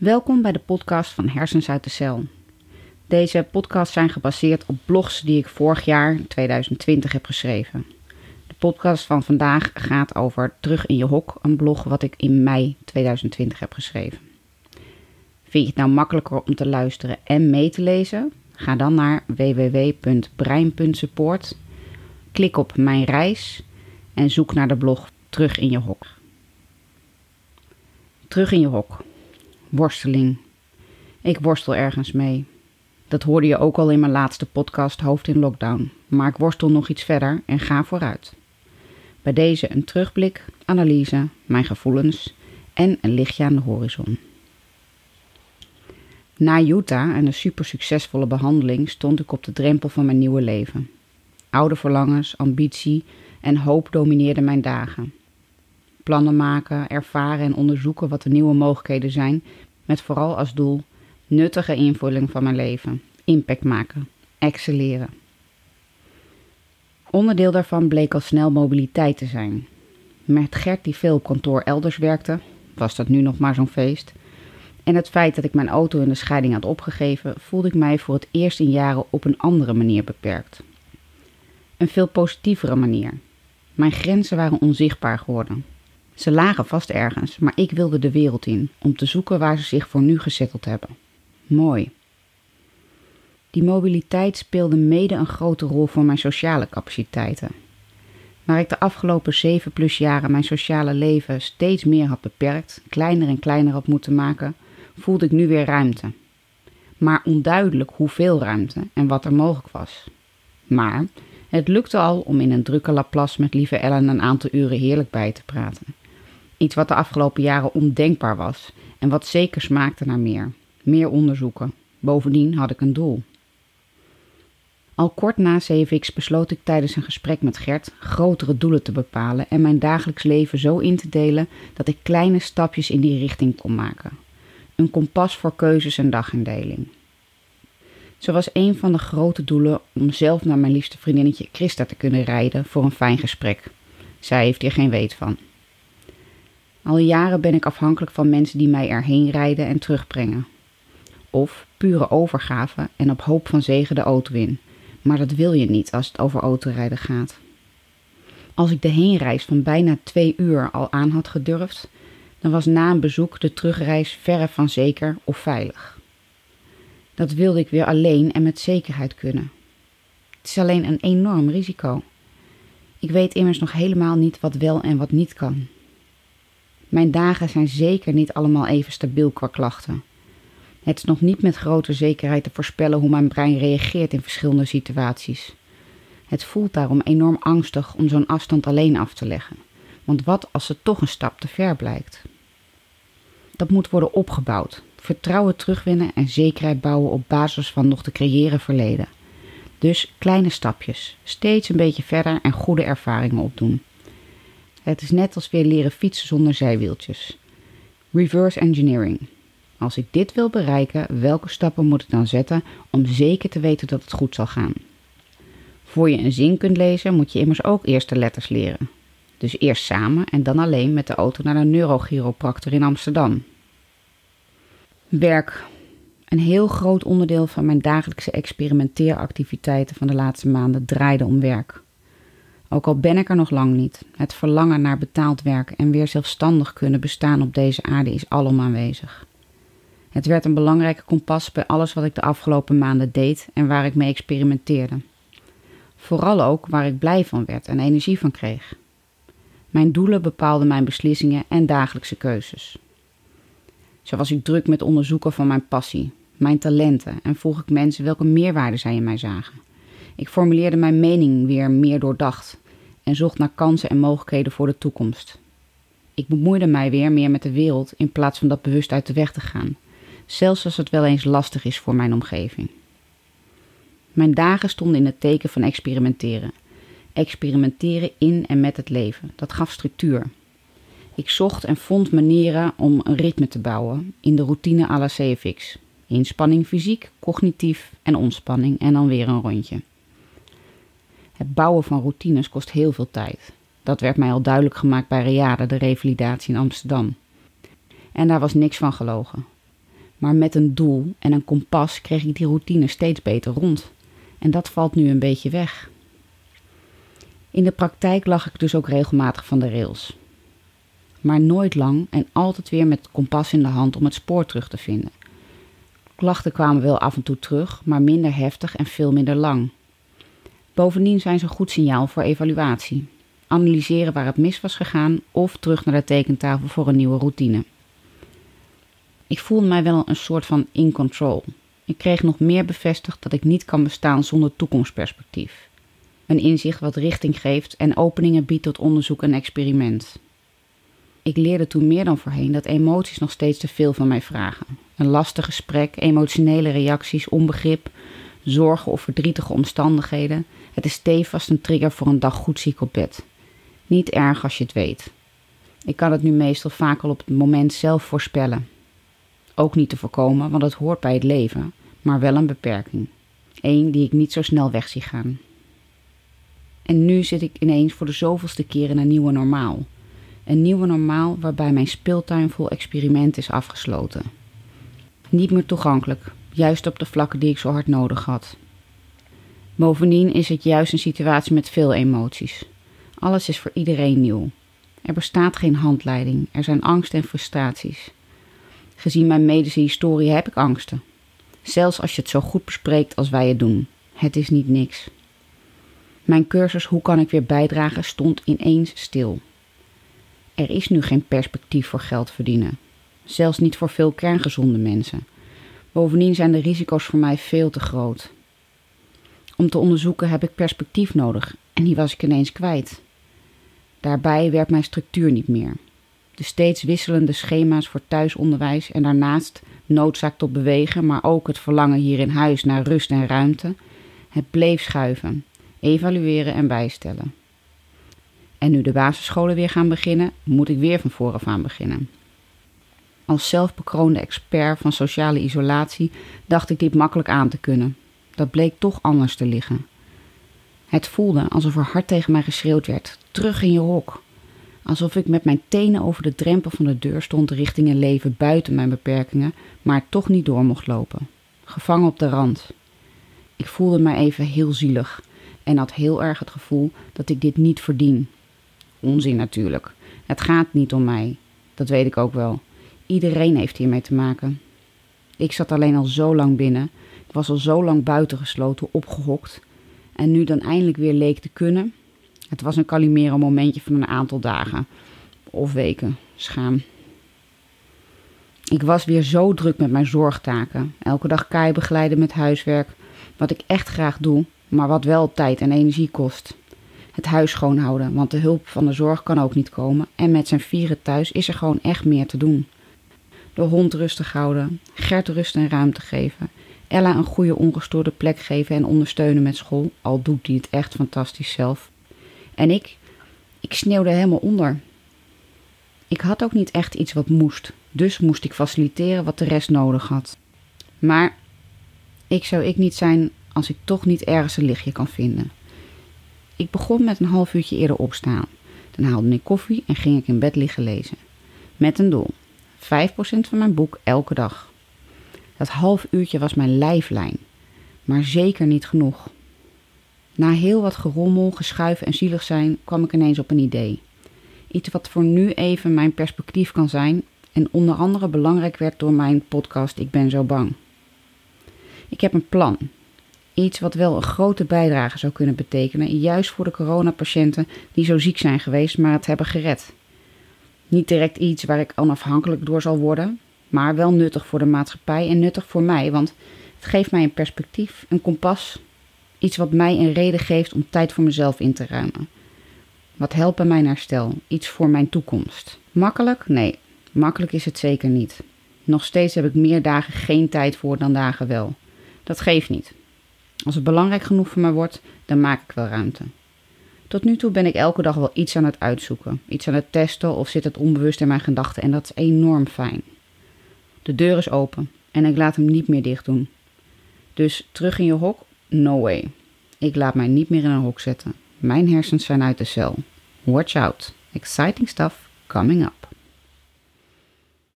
Welkom bij de podcast van Hersens uit de Cel. Deze podcasts zijn gebaseerd op blogs die ik vorig jaar, 2020, heb geschreven. De podcast van vandaag gaat over Terug in je hok, een blog wat ik in mei 2020 heb geschreven. Vind je het nou makkelijker om te luisteren en mee te lezen? Ga dan naar www.brein.support, klik op Mijn reis en zoek naar de blog Terug in je hok. Terug in je hok. Worsteling. Ik worstel ergens mee. Dat hoorde je ook al in mijn laatste podcast Hoofd in Lockdown. Maar ik worstel nog iets verder en ga vooruit. Bij deze een terugblik, analyse, mijn gevoelens en een lichtje aan de horizon. Na Utah en een super succesvolle behandeling stond ik op de drempel van mijn nieuwe leven. Oude verlangens, ambitie en hoop domineerden mijn dagen. Plannen maken, ervaren en onderzoeken wat de nieuwe mogelijkheden zijn, met vooral als doel nuttige invulling van mijn leven, impact maken, excelleren. Onderdeel daarvan bleek al snel mobiliteit te zijn. Met Gert die veel op kantoor elders werkte, was dat nu nog maar zo'n feest. En het feit dat ik mijn auto in de scheiding had opgegeven, voelde ik mij voor het eerst in jaren op een andere manier beperkt. Een veel positievere manier. Mijn grenzen waren onzichtbaar geworden. Ze lagen vast ergens, maar ik wilde de wereld in om te zoeken waar ze zich voor nu gezetteld hebben. Mooi. Die mobiliteit speelde mede een grote rol voor mijn sociale capaciteiten. Waar ik de afgelopen zeven plus jaren mijn sociale leven steeds meer had beperkt, kleiner en kleiner had moeten maken, voelde ik nu weer ruimte. Maar onduidelijk hoeveel ruimte en wat er mogelijk was. Maar het lukte al om in een drukke Laplace met lieve Ellen een aantal uren heerlijk bij te praten. Iets wat de afgelopen jaren ondenkbaar was en wat zeker smaakte naar meer. Meer onderzoeken. Bovendien had ik een doel. Al kort na CFX besloot ik tijdens een gesprek met Gert grotere doelen te bepalen en mijn dagelijks leven zo in te delen dat ik kleine stapjes in die richting kon maken. Een kompas voor keuzes en dagindeling. Zo was een van de grote doelen om zelf naar mijn liefste vriendinnetje Christa te kunnen rijden voor een fijn gesprek. Zij heeft hier geen weet van. Al jaren ben ik afhankelijk van mensen die mij erheen rijden en terugbrengen. Of pure overgave en op hoop van zegen de auto in. Maar dat wil je niet als het over autorijden gaat. Als ik de heenreis van bijna twee uur al aan had gedurfd, dan was na een bezoek de terugreis verre van zeker of veilig. Dat wilde ik weer alleen en met zekerheid kunnen. Het is alleen een enorm risico. Ik weet immers nog helemaal niet wat wel en wat niet kan. Mijn dagen zijn zeker niet allemaal even stabiel qua klachten. Het is nog niet met grote zekerheid te voorspellen hoe mijn brein reageert in verschillende situaties. Het voelt daarom enorm angstig om zo'n afstand alleen af te leggen. Want wat als het toch een stap te ver blijkt? Dat moet worden opgebouwd. Vertrouwen terugwinnen en zekerheid bouwen op basis van nog te creëren verleden. Dus kleine stapjes, steeds een beetje verder en goede ervaringen opdoen. Het is net als weer leren fietsen zonder zijwieltjes. Reverse engineering. Als ik dit wil bereiken, welke stappen moet ik dan zetten om zeker te weten dat het goed zal gaan? Voor je een zin kunt lezen, moet je immers ook eerst de letters leren. Dus eerst samen en dan alleen met de auto naar de neurochiropractor in Amsterdam. Werk. Een heel groot onderdeel van mijn dagelijkse experimenteeractiviteiten van de laatste maanden draaide om werk. Ook al ben ik er nog lang niet, het verlangen naar betaald werk en weer zelfstandig kunnen bestaan op deze aarde is alom aanwezig. Het werd een belangrijke kompas bij alles wat ik de afgelopen maanden deed en waar ik mee experimenteerde. Vooral ook waar ik blij van werd en energie van kreeg. Mijn doelen bepaalden mijn beslissingen en dagelijkse keuzes. Zo was ik druk met onderzoeken van mijn passie, mijn talenten en vroeg ik mensen welke meerwaarde zij in mij zagen. Ik formuleerde mijn mening weer meer doordacht en zocht naar kansen en mogelijkheden voor de toekomst. Ik bemoeide mij weer meer met de wereld in plaats van dat bewust uit de weg te gaan, zelfs als het wel eens lastig is voor mijn omgeving. Mijn dagen stonden in het teken van experimenteren. Experimenteren in en met het leven. Dat gaf structuur. Ik zocht en vond manieren om een ritme te bouwen in de routine à la CFX. Inspanning fysiek, cognitief en ontspanning en dan weer een rondje. Het bouwen van routines kost heel veel tijd. Dat werd mij al duidelijk gemaakt bij Reade, de revalidatie in Amsterdam. En daar was niks van gelogen. Maar met een doel en een kompas kreeg ik die routine steeds beter rond. En dat valt nu een beetje weg. In de praktijk lag ik dus ook regelmatig van de rails. Maar nooit lang en altijd weer met het kompas in de hand om het spoor terug te vinden. Klachten kwamen wel af en toe terug, maar minder heftig en veel minder lang. Bovendien zijn ze een goed signaal voor evaluatie. Analyseren waar het mis was gegaan of terug naar de tekentafel voor een nieuwe routine. Ik voelde mij wel een soort van in control. Ik kreeg nog meer bevestigd dat ik niet kan bestaan zonder toekomstperspectief. Een inzicht wat richting geeft en openingen biedt tot onderzoek en experiment. Ik leerde toen meer dan voorheen dat emoties nog steeds te veel van mij vragen. Een lastig gesprek, emotionele reacties, onbegrip, zorgen of verdrietige omstandigheden. Het is stevast een trigger voor een dag goed ziek op bed. Niet erg als je het weet. Ik kan het nu meestal vaak al op het moment zelf voorspellen. Ook niet te voorkomen, want het hoort bij het leven, maar wel een beperking. Eén die ik niet zo snel weg zie gaan. En nu zit ik ineens voor de zoveelste keer in een nieuwe normaal. Een nieuwe normaal waarbij mijn speeltuin vol experiment is afgesloten. Niet meer toegankelijk, juist op de vlakken die ik zo hard nodig had. Bovendien is het juist een situatie met veel emoties. Alles is voor iedereen nieuw. Er bestaat geen handleiding, er zijn angst en frustraties. Gezien mijn medische historie heb ik angsten. Zelfs als je het zo goed bespreekt als wij het doen. Het is niet niks. Mijn cursus Hoe kan ik weer bijdragen stond ineens stil. Er is nu geen perspectief voor geld verdienen. Zelfs niet voor veel kerngezonde mensen. Bovendien zijn de risico's voor mij veel te groot. Om te onderzoeken heb ik perspectief nodig en die was ik ineens kwijt. Daarbij werkt mijn structuur niet meer. De steeds wisselende schema's voor thuisonderwijs en daarnaast noodzaak tot bewegen, maar ook het verlangen hier in huis naar rust en ruimte. Het bleef schuiven, evalueren en bijstellen. En nu de basisscholen weer gaan beginnen, moet ik weer van vooraf aan beginnen. Als zelfbekroonde expert van sociale isolatie dacht ik dit makkelijk aan te kunnen. Dat bleek toch anders te liggen. Het voelde alsof er hard tegen mij geschreeuwd werd: terug in je hok. Alsof ik met mijn tenen over de drempel van de deur stond richting een leven buiten mijn beperkingen, maar toch niet door mocht lopen. Gevangen op de rand. Ik voelde mij even heel zielig en had heel erg het gevoel dat ik dit niet verdien. Onzin natuurlijk. Het gaat niet om mij. Dat weet ik ook wel. Iedereen heeft hiermee te maken. Ik zat alleen al zo lang binnen. Ik was al zo lang buitengesloten, opgehokt. En nu dan eindelijk weer leek te kunnen. Het was een Calimero momentje van een aantal dagen. Of weken. Schaam. Ik was weer zo druk met mijn zorgtaken. Elke dag Kai begeleiden met huiswerk. Wat ik echt graag doe, maar wat wel tijd en energie kost het huis schoonhouden, want de hulp van de zorg kan ook niet komen. En met zijn vieren thuis is er gewoon echt meer te doen. De hond rustig houden, Gert rust en ruimte geven, Ella een goede ongestoorde plek geven en ondersteunen met school, al doet hij het echt fantastisch zelf. En ik, ik sneeuwde helemaal onder. Ik had ook niet echt iets wat moest, dus moest ik faciliteren wat de rest nodig had. Maar ik zou ik niet zijn als ik toch niet ergens een lichtje kan vinden. Ik begon met een half uurtje eerder opstaan. Dan haalde ik koffie en ging ik in bed liggen lezen. Met een doel. 5% van mijn boek elke dag. Dat half uurtje was mijn lijflijn. Maar zeker niet genoeg. Na heel wat gerommel, geschuif en zielig zijn kwam ik ineens op een idee. Iets wat voor nu even mijn perspectief kan zijn en onder andere belangrijk werd door mijn podcast Ik ben zo bang. Ik heb een plan Iets wat wel een grote bijdrage zou kunnen betekenen, juist voor de coronapatiënten die zo ziek zijn geweest, maar het hebben gered. Niet direct iets waar ik onafhankelijk door zal worden, maar wel nuttig voor de maatschappij en nuttig voor mij, want het geeft mij een perspectief, een kompas, iets wat mij een reden geeft om tijd voor mezelf in te ruimen. Wat helpt bij mijn herstel, iets voor mijn toekomst. Makkelijk? Nee, makkelijk is het zeker niet. Nog steeds heb ik meer dagen geen tijd voor dan dagen wel. Dat geeft niet. Als het belangrijk genoeg voor mij wordt, dan maak ik wel ruimte. Tot nu toe ben ik elke dag wel iets aan het uitzoeken, iets aan het testen of zit het onbewust in mijn gedachten en dat is enorm fijn. De deur is open en ik laat hem niet meer dicht doen. Dus terug in je hok? No way. Ik laat mij niet meer in een hok zetten. Mijn hersens zijn uit de cel. Watch out. Exciting stuff coming up.